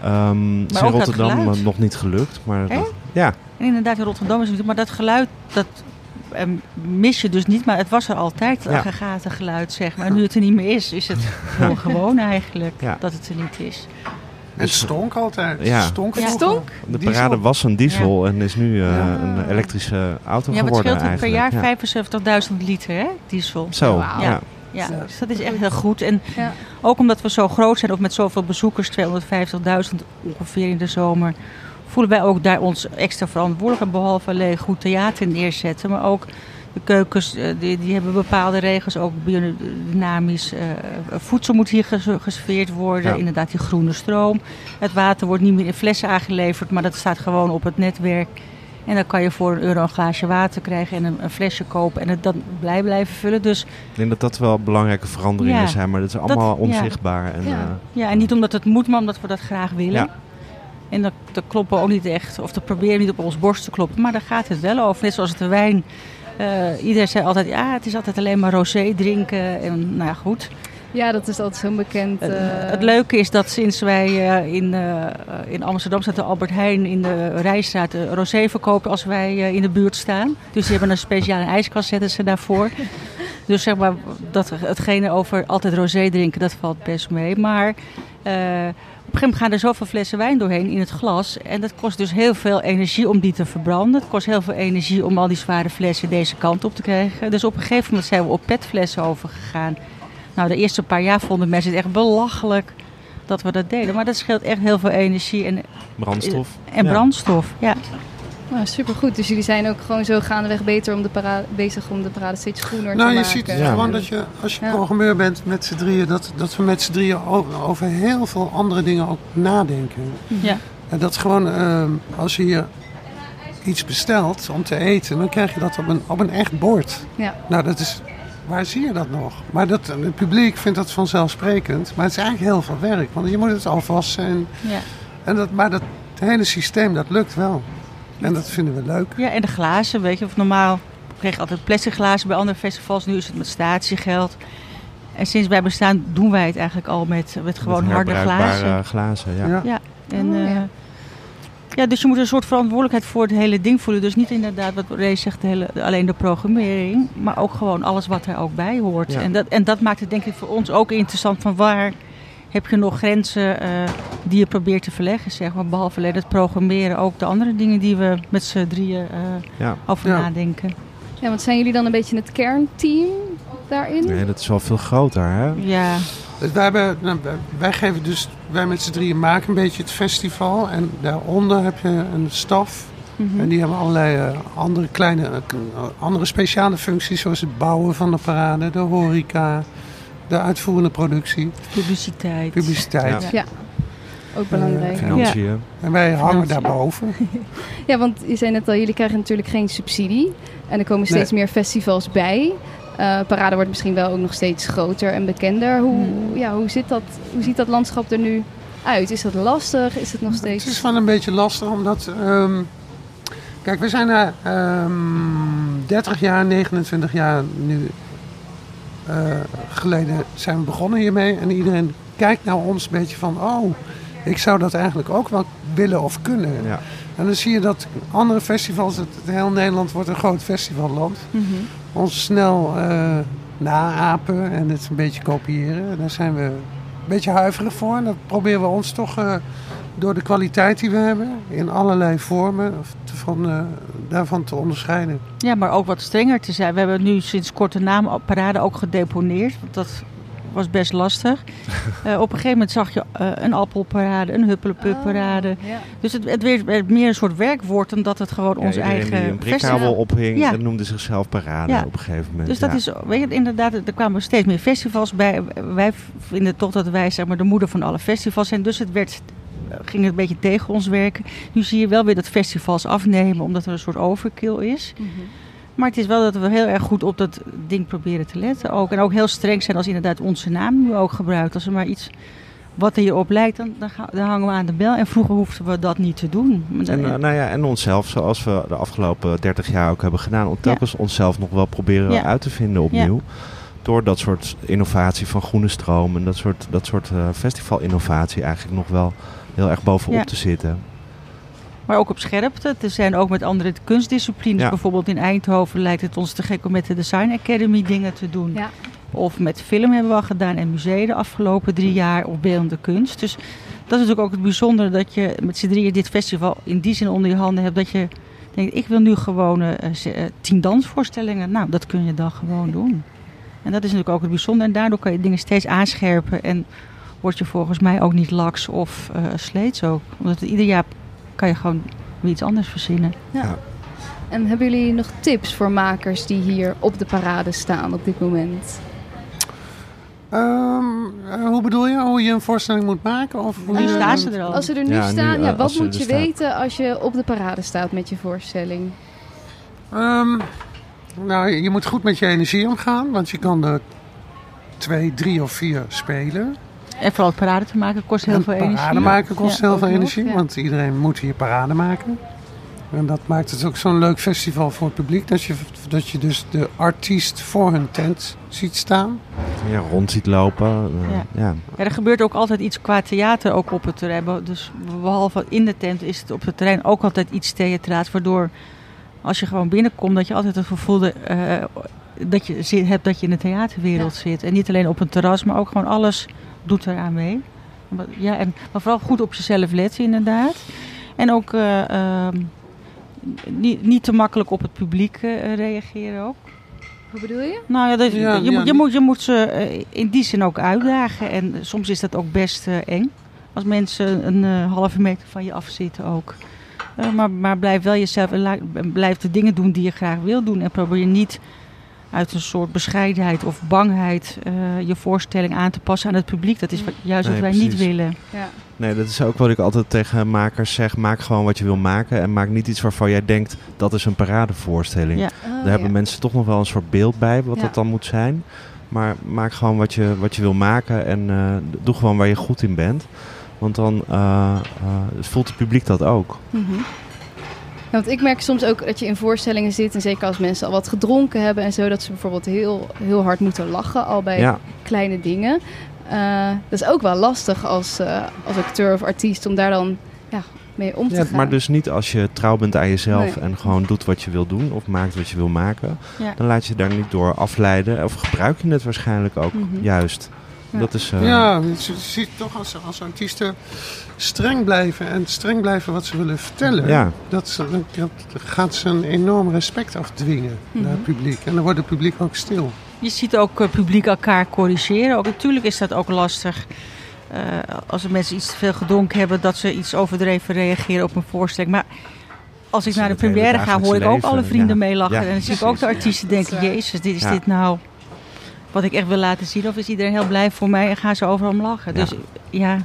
Ehm het is in Rotterdam geluid. eh, nog niet gelukt. Maar dat- ja, En inderdaad, in Rotterdam is het maar dat geluid, dat ehm, mis je dus niet. Maar het was er altijd, het Ja. aggregatengeluid, zeg maar. En nu het er niet meer is, is het gewoon gewoon eigenlijk Ja. dat het er niet is. Het stonk altijd. Ja. Stonk Ja. vroeger. Stonk? de Diesel. parade was een diesel en is nu eh, Ja. een elektrische auto Ja, wat geworden scheelt het per jaar? eigenlijk. Ja. 75.000 liter, hè, diesel. Zo, ja. Ja, dus dat is echt heel goed. En Ja. ook omdat we zo groot zijn, ook met zoveel bezoekers, 250.000 ongeveer in de zomer, voelen wij ook daar ons extra verantwoordelijk. Behalve alleen goed theater neerzetten, maar ook de keukens, eh, die, die hebben bepaalde regels. Ook biodynamisch eh, voedsel moet hier ges- geserveerd worden. Ja. Inderdaad, die groene stroom. Het water wordt niet meer in flessen aangeleverd, maar dat staat gewoon op het netwerk. En dan kan je voor een euro een glaasje water krijgen en een, een flesje kopen en het dan blij blijven vullen. Dus Ik denk dat dat wel belangrijke veranderingen Ja, zijn, maar dat is dat- allemaal ja. onzichtbaar. En, Ja. eh, Ja, en niet omdat het moet, maar omdat we dat graag willen. Ja. En dat, dat kloppen we ook niet echt, of dat proberen we niet op ons borst te kloppen. Maar daar gaat het wel over. Net zoals de wijn. Eh, iedereen zei altijd, ja, het is altijd alleen maar rosé drinken. En nou ja, goed. Ja, dat is altijd zo'n bekend... Eh, het leuke is dat sinds wij eh, in, eh, in Amsterdam staat de Albert Heijn in de Rijstraat rosé verkopen als wij in de buurt staan. Dus die hebben een speciale ijskast zetten ze daarvoor. Dus zeg maar, dat, hetgene over altijd rosé drinken, dat valt best mee. Maar eh, op een gegeven moment gaan er zoveel flessen wijn doorheen in het glas. En dat kost dus heel veel energie om die te verbranden. Het kost heel veel energie om al die zware flessen deze kant op te krijgen. Dus op een gegeven moment zijn we op petflessen overgegaan. Nou, de eerste paar jaar vonden mensen het echt belachelijk dat we dat deden. Maar dat scheelt echt heel veel energie en, brandstof. en Ja. brandstof. Ja. Nou, supergoed. Dus jullie zijn ook gewoon zo gaandeweg beter om de parade, bezig om de parade steeds groener Nou, te je maken. ziet Ja. gewoon dat je, als je Ja. programmeur bent met z'n drieën, dat, dat we met z'n drieën over, over heel veel andere dingen ook nadenken. Ja. En dat gewoon, ehm, als je hier iets bestelt om te eten, dan krijg je dat op een, op een echt bord. Ja. Nou, dat is, waar zie je dat nog? Maar dat, het publiek vindt dat vanzelfsprekend. Maar het is eigenlijk heel veel werk, want je moet het afwassen. En, Ja. en dat, maar dat hele systeem, dat lukt wel. En dat vinden we leuk. ja, en de glazen, weet je. Of normaal kreeg je altijd plastic glazen bij andere festivals. Nu is het met statiegeld. En sinds wij bestaan doen wij het eigenlijk al met, met gewoon Met harde glazen. glazen. Ja. Ja. Ja, en, Oh, ja. Ja, dus je moet een soort verantwoordelijkheid voor het hele ding voelen. Dus niet inderdaad wat Ray zegt, de hele, alleen de programmering, maar ook gewoon alles wat er ook bij hoort. Ja. En, dat, en dat maakt het denk ik voor ons ook interessant van waar heb je nog grenzen eh, die je probeert te verleggen, zeg maar. Behalve alleen het programmeren, ook de andere dingen die we met z'n drieën eh, Ja. over Ja. nadenken. Ja, want zijn jullie dan een beetje het kernteam daarin? Nee, dat is wel veel groter, hè? Ja, Dus wij, hebben, nou, wij- geven dus, wij met z'n drieën maken een beetje het festival. En daaronder heb je een staf. mhm. En die hebben allerlei eh, andere kleine, eh, eh, andere speciale functies. Zoals het bouwen van de parade, de horeca, de uitvoerende productie, publiciteit. publiciteit. Ja. Ja, ook belangrijk. Financiën. En wij hangen Financiën. daarboven. Ja, want je zei net al, jullie krijgen natuurlijk geen subsidie. En er komen steeds meer festivals bij. Eh, Parade wordt misschien wel ook nog steeds groter en bekender. Hoe, Hmm. ja, hoe, zit dat, hoe ziet dat landschap er nu uit? Is dat lastig? Is het nog Het steeds... is wel een beetje lastig, omdat... ehm, kijk, we zijn er ehm 30 jaar, 29 jaar nu eh, geleden zijn we begonnen hiermee. En iedereen kijkt naar ons een beetje van... Oh, ik zou dat eigenlijk ook wel willen of kunnen. Ja. En dan zie je dat andere festivals... Het, het heel Nederland wordt een groot festivalland. Mhm. Ons snel eh, naapen en het een beetje kopiëren. Daar zijn we een beetje huiverig voor. En dat proberen we ons toch eh, door de kwaliteit die we hebben in allerlei vormen van, uh, daarvan te onderscheiden. Ja, maar ook wat strenger te zijn. We hebben nu sinds kort de naam parade ook gedeponeerd. Want dat was best lastig. uh, op een gegeven moment zag je uh, een appelparade, een huppelepup-parade. Oh, ja. Dus het, het werd meer een soort werkwoord dan dat het gewoon ja, ons eigen... die een prikkabel ophing, ja. noemde zichzelf parade op een gegeven moment. Dus dat is, weet je, inderdaad, er kwamen steeds meer festivals bij. Wij vinden toch dat wij zeg maar, de moeder van alle festivals zijn. Dus het werd ging het een beetje tegen ons werken. Nu zie je wel weer dat festivals afnemen, omdat er een soort overkill is. Mm -hmm. Maar het is wel dat we heel erg goed op dat ding proberen te letten ook. En ook heel streng zijn als inderdaad onze naam nu ook gebruikt. Als er maar iets wat er hierop lijkt, dan, dan, hangen we aan de bel. En vroeger hoefden we dat niet te doen. En, uh, nou ja, en onszelf, zoals we de afgelopen 30 jaar ook hebben gedaan, om telkens ja. onszelf nog wel proberen ja. uit te vinden opnieuw. Ja. Door dat soort innovatie van Groene Stroom en dat soort, dat soort uh, festivalinnovatie eigenlijk nog wel heel erg bovenop te zitten. Maar ook op scherpte. Er zijn ook met andere kunstdisciplines. Ja. Bijvoorbeeld in Eindhoven lijkt het ons te gek om met de Design Academy dingen te doen. Ja. Of met film hebben we al gedaan en musea de afgelopen drie jaar of beeldende kunst. Dus dat is natuurlijk ook het bijzondere dat je met z'n drieën dit festival in die zin onder je handen hebt. Dat je denkt, ik wil nu gewoon uh, tien dansvoorstellingen. Nou, dat kun je dan gewoon doen. En dat is natuurlijk ook het bijzondere. En daardoor kan je dingen steeds aanscherpen. En word je volgens mij ook niet laks of uh, sleets ook. Omdat ieder jaar kan je gewoon weer iets anders verzinnen. Ja. En hebben jullie nog tips voor makers die hier op de parade staan op dit moment? Um, hoe bedoel je? Hoe je een voorstelling moet maken? Of hoe nu staan ze er al. Als ze er nu ja, staan, nu, ja, wat moet je weten als je op de parade staat met je voorstelling? Um, nou, je moet goed met je energie omgaan, want je kan er twee, drie of vier spelen. En vooral parade te maken kost heel veel energie. Parade maken kost heel veel energie, want iedereen moet hier parade maken. En dat maakt het ook zo'n leuk festival voor het publiek. Dat je, dat je dus de artiest voor hun tent ziet staan. Ja, rond ziet lopen. Uh, ja. Ja. ja. er gebeurt ook altijd iets qua theater ook op het terrein. Dus behalve in de tent is het op het terrein ook altijd iets theatraals. Waardoor als je gewoon binnenkomt dat je altijd het gevoel uh, dat je hebt dat je in de theaterwereld zit. En niet alleen op een terras, maar ook gewoon alles doet eraan mee. Ja, en, maar vooral goed op jezelf letten inderdaad. En ook uh, uh, niet, niet te makkelijk op het publiek uh, reageren ook. Hoe bedoel je? Nou ja, dat, ja, je, ja. Moet, je, moet, je moet ze eh, in die zin ook uitdagen. En soms is dat ook best eng. Als mensen een halve meter van je afzitten ook. maar, maar blijf wel jezelf en blijf de dingen doen die je graag wil doen. En probeer niet uit een soort bescheidenheid of bangheid uh, je voorstelling aan te passen aan het publiek. Dat is wat, juist wat wij precies. niet willen. Ja. Nee, dat is ook wat ik altijd tegen makers zeg. Maak gewoon wat je wil maken en maak niet iets waarvan jij denkt dat is een paradevoorstelling. Ja. Oh, Daar hebben mensen toch nog wel een soort beeld bij wat dat dan moet zijn. Maar maak gewoon wat je, wat je wil maken en uh, doe gewoon waar je goed in bent. Want dan uh, voelt het publiek dat ook. Mm -hmm want ik merk soms ook dat je in voorstellingen zit, en zeker als mensen al wat gedronken hebben en zo, dat ze bijvoorbeeld heel, heel hard moeten lachen, al bij kleine dingen. Uh, dat is ook wel lastig als, uh, als acteur of artiest om daar dan ja, mee om te ja, gaan. Maar dus niet als je trouw bent aan jezelf nee. en gewoon doet wat je wil doen of maakt wat je wil maken. Ja. Dan laat je daar niet door afleiden of gebruik je het waarschijnlijk ook mm -hmm. juist. Ja. Dat is, uh... ja, je ziet toch als, als artiesten streng blijven en streng blijven wat ze willen vertellen. Ja. Dat, dat gaat ze een enorm respect afdwingen mm -hmm. naar het publiek. En dan wordt het publiek ook stil. Je ziet ook uh, publiek elkaar corrigeren. Ook, natuurlijk is dat ook lastig. Uh, als er mensen iets te veel gedronken hebben, dat ze iets overdreven reageren op een voorstelling. Maar als ik naar de première ga, hoor ik ook alle vrienden ja. meelachen. Ja. En dan zie ik ook de artiesten denken, jezus, dit is dit nou wat ik echt wil laten zien? Of is iedereen heel blij voor mij en gaan ze overal om lachen? Ja. Dus ja,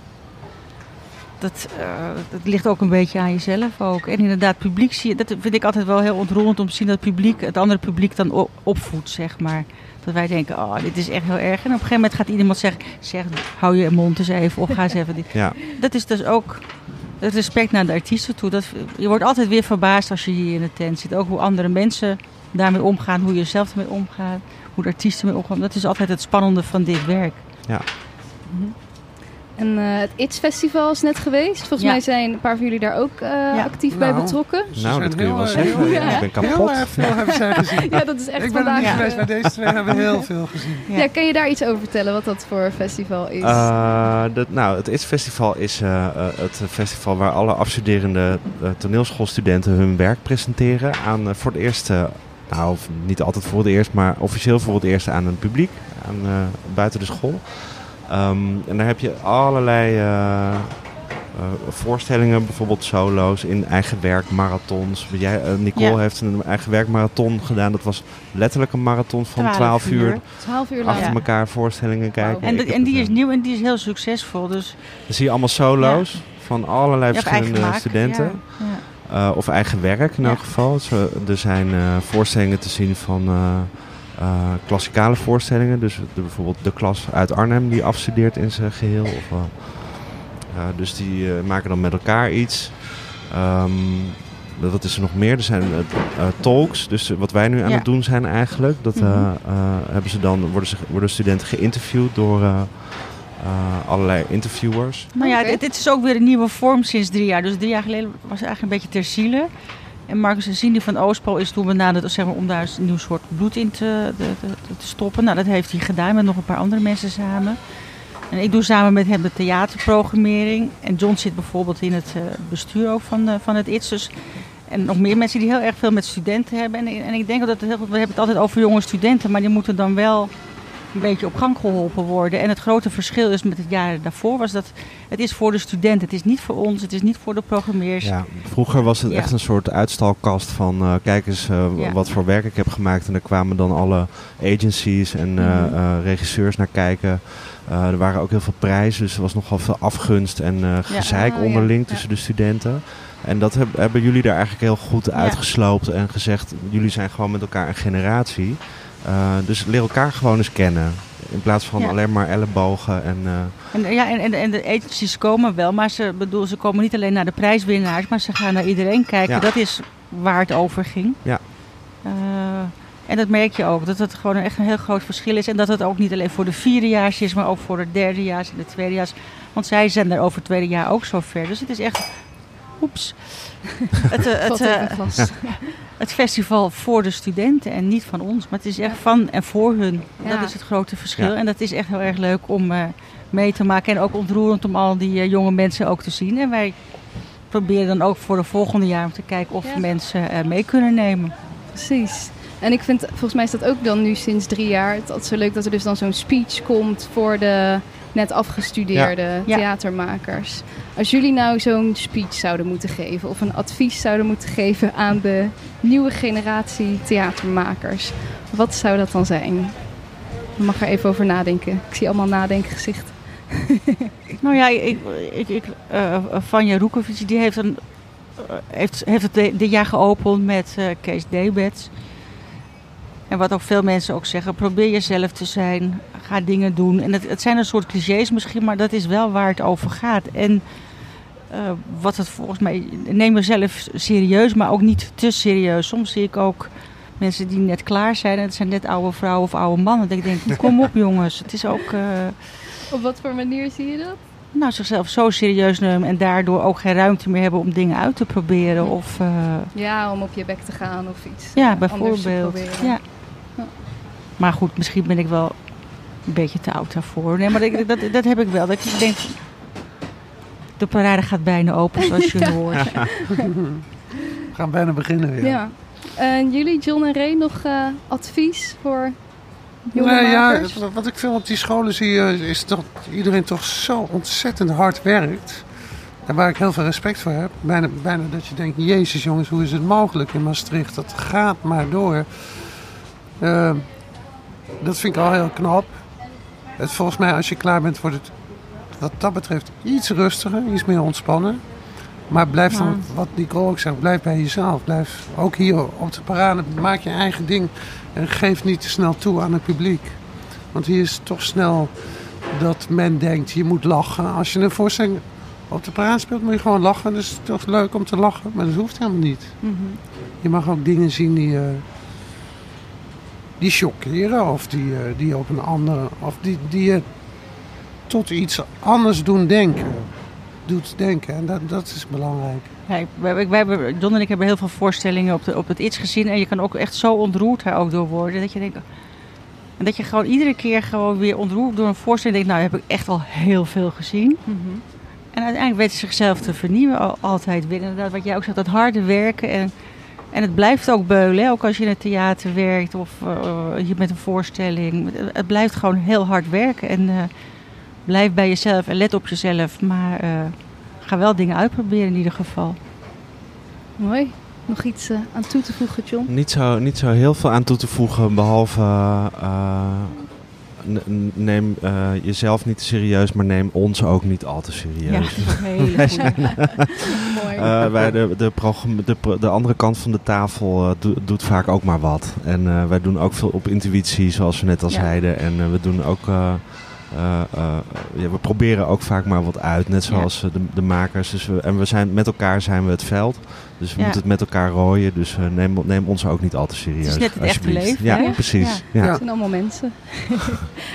dat, uh, dat ligt ook een beetje aan jezelf ook. En inderdaad, publiek zie je, dat vind ik altijd wel heel ontroerend om te zien dat het publiek, het andere publiek dan opvoedt, zeg maar. Dat wij denken, oh, dit is echt heel erg. En op een gegeven moment gaat iemand zeggen, zeg, hou je mond eens even of ga eens even dit. Ja. Dat is dus ook het respect naar de artiesten toe. Dat, je wordt altijd weer verbaasd als je hier in de tent zit. Ook hoe andere mensen daarmee omgaan, hoe je zelf ermee omgaat hoe de artiesten mee omgaan. Dat is altijd het spannende van dit werk. Ja. -hmm. En eh, het ITS Festival is net geweest. Volgens Ja. mij zijn een paar van jullie daar ook eh, actief bij Nou. betrokken. Nou, dat kun je heel, wel eh, zeggen. heel, Ja, ja. ik ben Heel kapot. erg veel hebben zij gezien. Ja, dat is echt ik ben er niet geweest, maar deze twee hebben heel veel gezien. Ja. ja. kan je daar iets over vertellen wat dat voor festival is? Eh, dat, nou, het ITS Festival is eh, eh, het festival waar alle afstuderende toneelschoolstudenten hun werk presenteren. Aan, voor het eerst, nou of niet altijd voor het eerst, maar officieel voor het eerst aan het publiek. Aan, eh, buiten de school. Ehm, en daar heb je allerlei eh, eh, voorstellingen, bijvoorbeeld solo's in eigen werk, marathons. Jij, Nicole Ja. heeft een eigen werk marathon gedaan. Dat was letterlijk een marathon van 12 12 uur. uur. 12 uur lang. Achter Ja. elkaar voorstellingen kijken. En, de- en die is nieuw en die is heel succesvol. Dus dan zie je allemaal solo's van allerlei verschillende studenten. ja, Eh, of eigen werk in Ja. elk geval. Zo, er zijn eh, voorstellingen te zien van eh, klassikale voorstellingen. Dus de, bijvoorbeeld de klas uit Arnhem die afstudeert in zijn geheel. Of, dus die maken dan met elkaar iets. Ehm, wat is er nog meer? Er zijn talks. Dus wat wij nu aan Ja. het doen zijn eigenlijk. Dat Mhm. hebben ze dan, worden, ze, worden studenten geïnterviewd door eh, allerlei interviewers. Nou ja, dit, dit is ook weer een nieuwe vorm sinds drie jaar. Dus drie jaar geleden was het eigenlijk een beetje ter ziele. En Marcus en Cindy van Oostpol is toen benaderd zeg maar, om daar een nieuw soort bloed in te, te, te, te stoppen. Nou, dat heeft hij gedaan met nog een paar andere mensen samen. En ik doe samen met hem de theaterprogrammering. En John zit bijvoorbeeld in het eh, bestuur ook van, eh, van het ITS. Dus, en nog meer mensen die heel erg veel met studenten hebben. En, en ik denk dat het heel, we hebben het altijd over jonge studenten, maar die moeten dan wel een beetje op gang geholpen worden. En het grote verschil is met het jaar daarvoor was dat het is voor de student. Het is niet voor ons, het is niet voor de programmeers. Ja, vroeger was het Ja. echt een soort uitstalkast van eh, kijk eens eh, Ja. wat voor werk ik heb gemaakt. En daar kwamen dan alle agencies en eh, Mhm. eh, regisseurs naar kijken. Eh, er waren ook heel veel prijzen, dus er was nogal veel afgunst en eh gezeik Ah, ja. onderling Ja. tussen de studenten. En dat heb- hebben jullie daar eigenlijk heel goed uitgesloopt en gezegd, jullie zijn gewoon met elkaar een generatie. Eh, dus leer elkaar gewoon eens kennen. In plaats van Ja. alleen maar ellebogen en... eh, En, ja, en, en, en de agencies komen wel, maar ze, bedoel, ze komen niet alleen naar de prijswinnaars, maar ze gaan naar iedereen kijken. Ja. Dat is waar het over ging. Ja. Eh, en dat merk je ook, dat het gewoon echt een heel groot verschil is. En dat het ook niet alleen voor de vierdejaars is, maar ook voor de derdejaars en de tweedejaars. Want zij zijn er over het tweede jaar ook zo ver. Dus het is echt, oeps, het, eh, het, Het festival voor de studenten en niet van ons. Maar het is echt van en voor hun. Ja. Dat is het grote verschil. Ja. En dat is echt heel erg leuk om eh, mee te maken. En ook ontroerend om al die eh, jonge mensen ook te zien. En wij proberen dan ook voor de volgende jaar om te kijken of Ja. we mensen eh, mee kunnen nemen. Precies. En ik vind, volgens mij is dat ook dan nu sinds drie jaar. Het is altijd zo leuk dat er dus dan zo'n speech komt voor de net afgestudeerde Ja. theatermakers. Als jullie nou zo'n speech zouden moeten geven of een advies zouden moeten geven aan de nieuwe generatie theatermakers, wat zou dat dan zijn? Je mag er even over nadenken. Ik zie allemaal nadenkgezichten. Nou ja, ik, ik, ik, eh, Vanja Roekovic die heeft, een, eh, heeft, heeft het de- dit jaar geopend met eh, Kees Debets. En wat ook veel mensen ook zeggen, probeer jezelf te zijn, ga dingen doen. En het, het zijn een soort clichés misschien, maar dat is wel waar het over gaat. En eh, wat het volgens mij, neem jezelf serieus, maar ook niet te serieus. Soms zie ik ook mensen die net klaar zijn en het zijn net oude vrouwen of oude mannen. Dat ik denk, kom op jongens, het is ook... eh, Op wat voor manier zie je dat? nou, zichzelf zo serieus nemen en daardoor ook geen ruimte meer hebben om dingen uit te proberen. Of, eh, Ja, om op je bek te gaan of iets. ja, anders te bijvoorbeeld. proberen. Ja. Maar goed, misschien ben ik wel een beetje te oud daarvoor. Nee, maar ik- dat, dat heb ik wel. Dat ik denk, de parade gaat bijna open, zoals je hoort. We gaan bijna beginnen weer. Ja. En jullie, John en Ray, nog eh, advies voor jonge Nee, ja, wat- ik veel op die scholen zie, eh, is dat iedereen toch zo ontzettend hard werkt. En waar ik heel veel respect voor heb. Bijna, bijna dat je denkt, jezus jongens, hoe is het mogelijk in Maastricht? Dat gaat maar door. Eh, dat vind ik al heel knap. Het, volgens mij, als je klaar bent, wordt het wat dat betreft iets rustiger, iets meer ontspannen. Maar blijf dan, Ja. wat Nicole ook zegt, blijf bij jezelf. Blijf ook hier op de parade, maak je eigen ding. En geef niet te snel toe aan het publiek. Want hier is het toch snel dat men denkt, je moet lachen. Als je een voorstelling op de parade speelt, moet je gewoon lachen. Dus het is toch leuk om te lachen, maar dat hoeft helemaal niet. Mhm. Je mag ook dingen zien die, die chockeren of die, eh, die op een andere, of die, die je tot iets anders doen denken. Doet denken. En dat, dat is belangrijk. Ja, wij, wij, hebben- John en ik hebben heel veel voorstellingen op, de, op het iets gezien. En je kan ook echt zo ontroerd daar ook door worden. Dat je denkt... En dat je gewoon iedere keer gewoon weer ontroerd door een voorstelling denkt... Nou, heb ik echt al heel veel gezien. En uiteindelijk weet ze zichzelf te vernieuwen al- altijd weer. Inderdaad, wat jij ook zegt, dat harde werken. En, en het blijft ook beulen. Hè? Ook als je in het theater werkt of eh, je met een voorstelling. Het, blijft gewoon heel hard werken. En eh, blijf bij jezelf en let op jezelf. Maar eh, ga wel dingen uitproberen in ieder geval. Mooi. Nog iets eh, aan toe te voegen, John? Niet zo, niet zo heel veel aan toe te voegen, behalve eh, neem eh, jezelf niet te serieus, maar neem ons ook niet al te Ja, serieus. hele goede. Mooi. Eh, wij de, de, de, de andere kant van de tafel eh, do- doet vaak ook maar wat. En eh, wij doen ook veel op intuïtie, zoals we net al Ja. zeiden. En eh, we doen ook. eh, eh, eh, ja, we proberen ook vaak maar wat uit, net Ja. zoals eh, de, de makers. Dus we, en we zijn, met elkaar zijn we het veld. Dus we Ja. moeten het met elkaar rooien. Dus eh, neem, neem ons ook niet al te serieus. Het is net het echte alsjeblieft. leven, Ja, hè? precies. Ja. Ja. Het zijn allemaal mensen.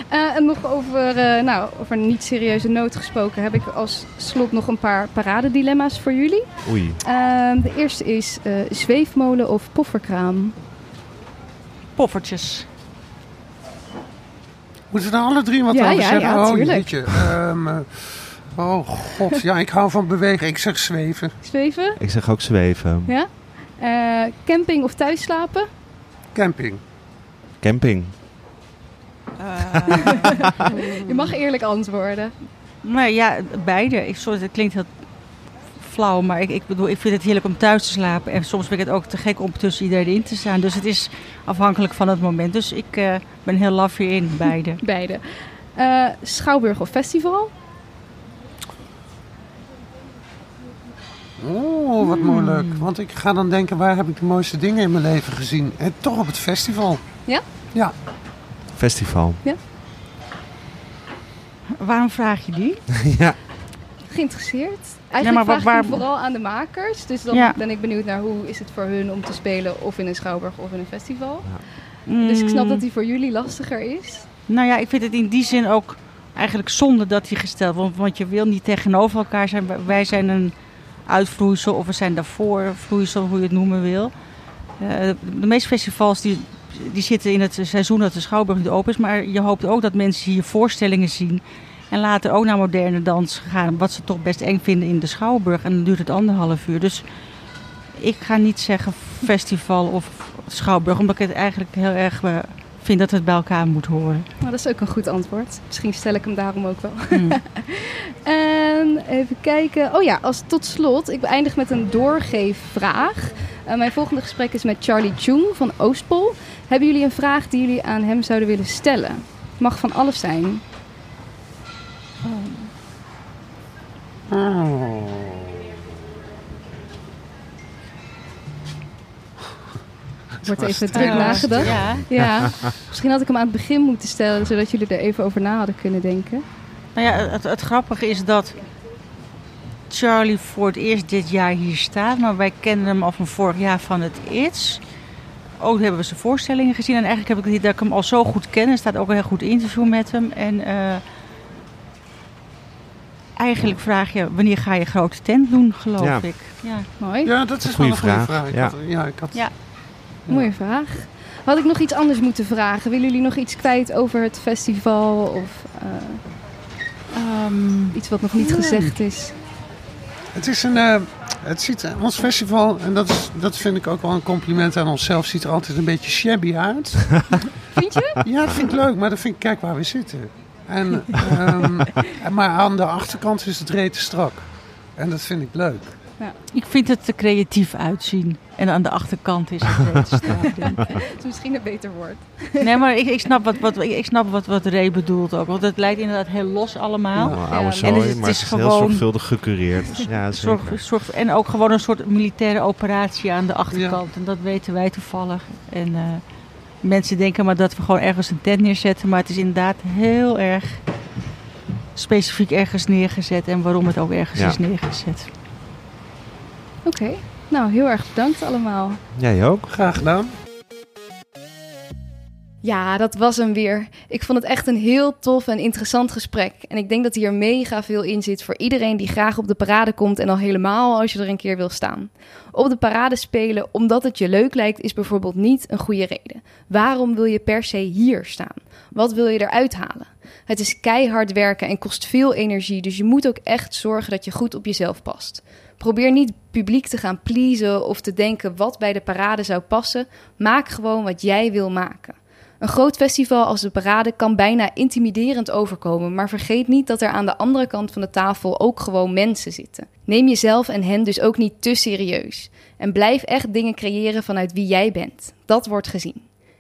Eh, en nog over, eh, nou, over een niet serieuze noot gesproken, heb ik als slot nog een paar paradedilemma's voor jullie. Oei. Ehm, de eerste is eh, zweefmolen of pofferkraam. Poffertjes. Moeten we er alle drie wat Ja, over ja, zeggen? ja, oh. Eh, oh god, ja, ik hou van bewegen. Ik zeg zweven. Zweven, Ik zeg ook zweven. ja. Eh, camping of thuis slapen? Camping. Camping. Je mag eerlijk antwoorden. Maar ja, beide. Ik, sorry, het klinkt heel flauw, maar ik, ik bedoel, ik vind het heerlijk om thuis te slapen. En soms vind ik het ook te gek om tussen iedereen in te staan. Dus het is afhankelijk van het moment. Dus ik eh, ben heel laf hierin, beide. Beide. Eh, Schouwburg of festival? Oh, wat moeilijk. Want ik ga dan denken, waar heb ik de mooiste dingen in mijn leven gezien? En toch op het festival. Ja? Ja. Festival. Waarom vraag je die? ja. Geïnteresseerd? Eigenlijk maar vraag waar- ik vooral aan de makers. Dus dan Ja. ben ik benieuwd naar hoe is het voor hun om te spelen of in een schouwburg of in een festival. Dus ik snap Mm, dat die voor jullie lastiger is. Nou ja, ik vind het in die zin ook eigenlijk zonde dat die gesteld wordt. Want je wil niet tegenover elkaar zijn. Wij zijn een uitvloeisel of we zijn daarvoor vloeisel, hoe je het noemen wil. Eh, de meeste festivals die, die zitten in het seizoen dat de Schouwburg niet open is. Maar je hoopt ook dat mensen hier voorstellingen zien. En later ook naar moderne dans gaan. Wat ze toch best eng vinden in de Schouwburg. En dan duurt het anderhalf uur. Dus ik ga niet zeggen festival of Schouwburg. Omdat ik het eigenlijk heel erg eh, vind dat het bij elkaar moet horen. Nou, dat is ook een goed antwoord. Misschien stel ik hem daarom ook wel. Hmm. En even kijken. Oh ja, als tot slot, ik beëindig met een doorgeefvraag. Eh, mijn volgende gesprek is met Charlie Chung van Oostpol. Hebben jullie een vraag die jullie aan hem zouden willen stellen? Mag van alles zijn. Oh. Wordt even druk nagedacht. Ja. Ja, misschien had ik hem aan het begin moeten stellen, zodat jullie er even over na hadden kunnen denken. Nou ja, het, het grappige is dat Charlie voor het eerst dit jaar hier staat. Maar wij kennen hem al van vorig jaar van het ITS. Ook hebben we zijn voorstellingen gezien. En eigenlijk heb ik het idee dat ik hem al zo goed ken. Er staat ook een heel goed interview met hem. En eh, eigenlijk vraag je, wanneer ga je grote tent doen, geloof Ja. ik. Ja. Mooi, Ja, dat is wel een goede vraag. vraag. Ik Ja. had, ja, ik had, Ja. Mooie vraag. Had ik nog iets anders moeten vragen? Willen jullie nog iets kwijt over het festival of eh, Ehm, iets wat nog niet Nee. gezegd is? Het is een. eh, het ziet, ons festival, en dat, is, dat vind ik ook wel een compliment aan onszelf, ziet er altijd een beetje shabby uit. Vind je? Ja, dat vind ik leuk, maar dan vind ik, kijk waar we zitten. En, ehm, maar aan de achterkant is het rete strak. En dat vind ik leuk. Ik vind het er creatief uitzien. En aan de achterkant is het. Dat is misschien een beter woord. Nee, maar ik, ik snap, wat, wat, ik, snap wat, wat Ray bedoelt ook. Want het lijkt inderdaad heel los allemaal. Nou, Ja. oude En het is- het maar is het is heel gewoon- zorgvuldig gecureerd. Ja, Zorg, zeker. zorg, en ook gewoon een soort militaire operatie aan de achterkant. En dat weten wij toevallig. En eh, mensen denken maar dat we gewoon ergens een tent neerzetten. Maar het is inderdaad heel erg specifiek ergens neergezet. En waarom het ook ergens Ja. is neergezet. Oké, nou heel erg bedankt allemaal. Jij ook? Graag gedaan. Ja, dat was hem weer. Ik vond het echt een heel tof en interessant gesprek. En ik denk dat hier mega veel in zit voor iedereen die graag op de parade komt en al helemaal als je er een keer wil staan. Op de parade spelen omdat het je leuk lijkt is bijvoorbeeld niet een goede reden. Waarom wil je per se hier staan? Wat wil je eruit halen? Het is keihard werken en kost veel energie, dus je moet ook echt zorgen dat je goed op jezelf past. Probeer niet publiek te gaan pleasen of te denken wat bij de parade zou passen. Maak gewoon wat jij wil maken. Een groot festival als de parade kan bijna intimiderend overkomen, maar vergeet niet dat er aan de andere kant van de tafel ook gewoon mensen zitten. Neem jezelf en hen dus ook niet te serieus. En blijf echt dingen creëren vanuit wie jij bent. Dat wordt gezien.